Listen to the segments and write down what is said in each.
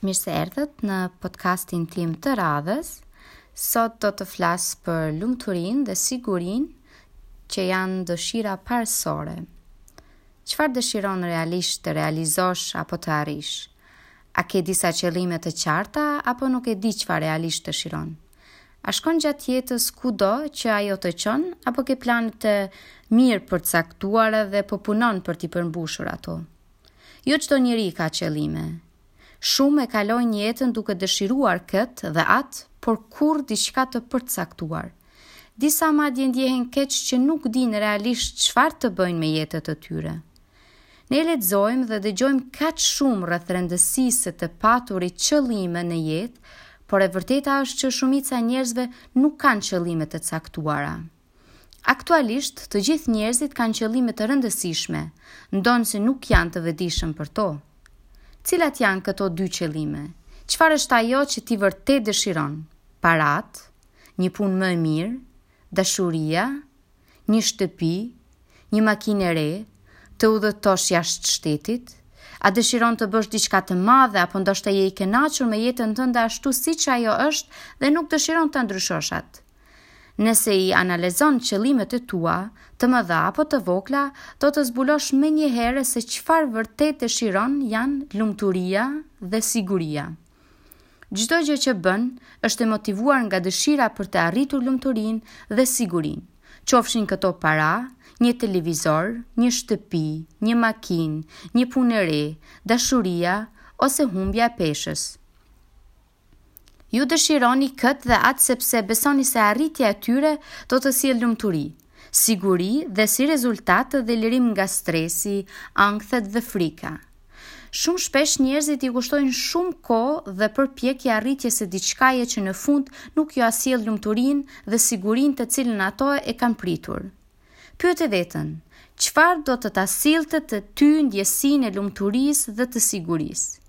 Mirë se erdhët në podcastin tim të radhës. Sot do të flas për lumturinë dhe sigurinë që janë dëshira parësore. Çfarë dëshiron realisht të realizosh apo të arrish? A ke disa qëllime të qarta apo nuk e di çfarë realisht dëshiron? A shkon gjatë jetës kudo që ajo të çon, apo ke plane të mirëpërcaktuara dhe po punon për t'i përmbushur ato? Jo çdo njeri ka qëllime. Shumë e kalojnë jetën duke dëshiruar këtë dhe atë, por kurrë diçka të përcaktuar. Disa madje ndjehen keq që nuk dinë realisht çfarë të bëjnë me jetët e tyre. Ne lexojmë dhe dëgjojmë kaq shumë rreth rëndësisë së të paturit qëllime në jetë, por e vërteta është që shumica e njerëzve nuk kanë qëllime të caktuara. Aktualisht, të gjithë njerëzit kanë qëllime të rëndësishme, ndonëse nuk janë të vetëdijshëm për to. Cilat janë këto dy qëllime? Çfarë është ajo që ti vërtet dëshiron? Paratë? Një punë më e mirë? Dashuria? Një shtëpi? Një makinë e re? Të udhëtosh jashtë shtetit? A dëshiron të bësh diçka të madhe apo ndoshta je i kënaqur me jetën tënde ashtu siç ajo është dhe nuk dëshiron ta ndryshosh atë? Nëse i analizon qëllimet e tua, të mëdha apo të vogla, do të zbulosh menjëherë se çfarë vërtet dëshiron janë lumturia dhe siguria. Çdo gjë që bën është e motivuar nga dëshira për të arritur lumturinë dhe sigurinë. Qofshin këto para, një televizor, një shtëpi, një makinë, një punë e re, dashuria ose humbja e peshës. Ju dëshironi këtë dhe atë sepse besoni se arritja e tyre do të sjellë lumturi, siguri dhe si rezultat çlirim nga stresi, ankthet dhe frika. Shumë shpesh njerëzit i kushtojnë shumë kohë dhe përpjekje arritjes së diçkaje që në fund nuk jua sjell lumturinë dhe sigurinë të cilën ato e kanë pritur. Pyete veten, çfarë do të ta sillte ty ndjesinë e lumturisë dhe të sigurisë?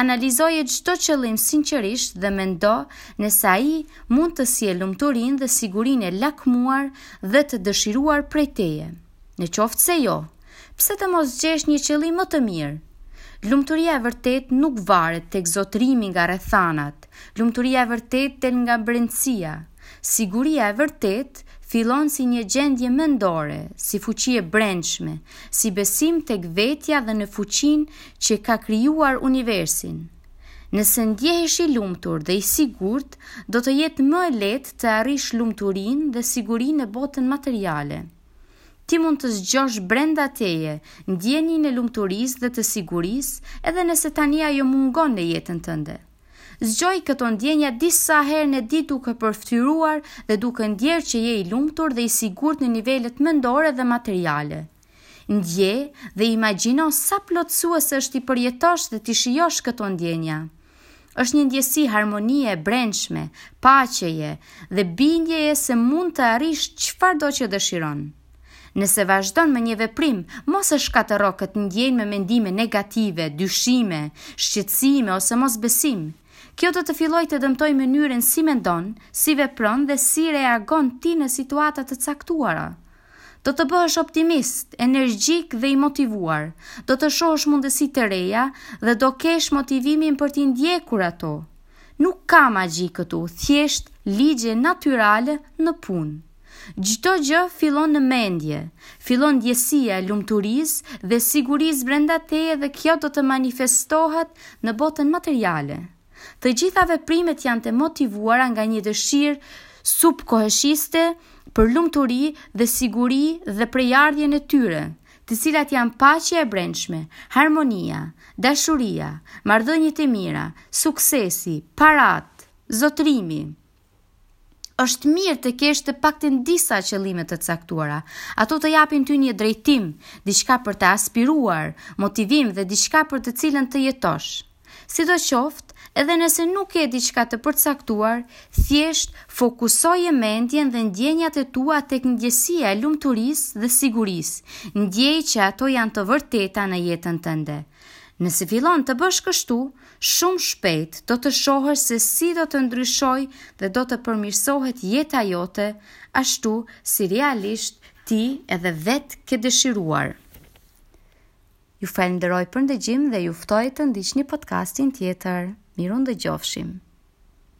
Analizoje çdo qëllim sinqerisht dhe mendo nëse ai mund të sjellë lumturinë dhe sigurinë e lakmuar dhe të dëshiruar prej teje. Në qoftë se jo, Pse të mos gjesh një qëllim më të mirë? Lumturia e vërtetë nuk varet tek zotërimi nga rrethanat. Lumturia e vërtetë del nga brendësia. Siguria e vërtetë fillon si një gjendje mendore, si fuqi e brendshme, si besim tek vetja dhe në fuqinë që ka krijuar universin. Nëse ndjehesh i lumtur dhe i sigurt, do të jetë më e lehtë të arrish lumturinë dhe sigurinë në botën materiale. Ti mund të zgjosh brenda teje ndjenjën e lumturisë dhe të sigurisë, edhe nëse tani ajo mungon në jetën tënde. Zgjoji këto ndjenja disa herë në ditë duke përftyruar dhe duke ndjerë që je i lumtur dhe i sigurt në nivelet mendore dhe materiale. Ndiej dhe imagjino sa plotësuese është t'i përjetosh dhe t'i shijosh këto ndjenja. Është një ndjesi harmonie e brendshme, paqeje dhe bindjeje se mund të arrish çfarëdo që dëshiron. Nëse vazhdon me një veprim, mos e shkatërro këtë ndjenjë me mendime negative, dyshime, shqetësime ose mosbesim. Kjo do të fillojë të dëmtojë mënyrën si mendon, si vepron dhe si reagon ti në situata të caktuara. Do të bëhesh optimist, energjik dhe i motivuar. Do të shohësh mundësi të reja dhe do kesh motivimin për t'i ndjekur ato. Nuk ka magji këtu, thjesht ligje natyrale në punë. Çdo gjë fillon në mendje, fillon ndjesia e lumturisë dhe sigurisë brenda teje dhe kjo do të manifestohet në botën materiale. Të gjitha veprimet janë të motivuara nga një dëshirë subkoheshiste për lumturi dhe siguri dhe prejardhjen e tyre, të cilat janë paqja e brendshme, harmonia, dashuria, marrëdhëniet e mira, suksesi, paratë, zotërimi. Është mirë të kesh të paktën disa qëllime të caktuara. Ato të japin ty një drejtim, diçka për të aspiruar, motivim dhe diçka për të cilën të jetosh. Sidoqoftë, edhe nëse nuk ke diçka të përcaktuar, thjesht fokusoje mendjen dhe ndjenjat e tua tek ndjesia e lumturisë dhe sigurisë. Ndieji që ato janë të vërteta në jetën tënde. Nëse fillon të bësh kështu, Shumë shpejt do të shohësh se si do të ndryshojë dhe do të përmirësohet jeta jote ashtu si realisht ti edhe vetë ke dëshiruar. Ju falënderoj për ndëgjim dhe ju ftoj të ndiqni podcastin tjetër. Mirundëgjofshim.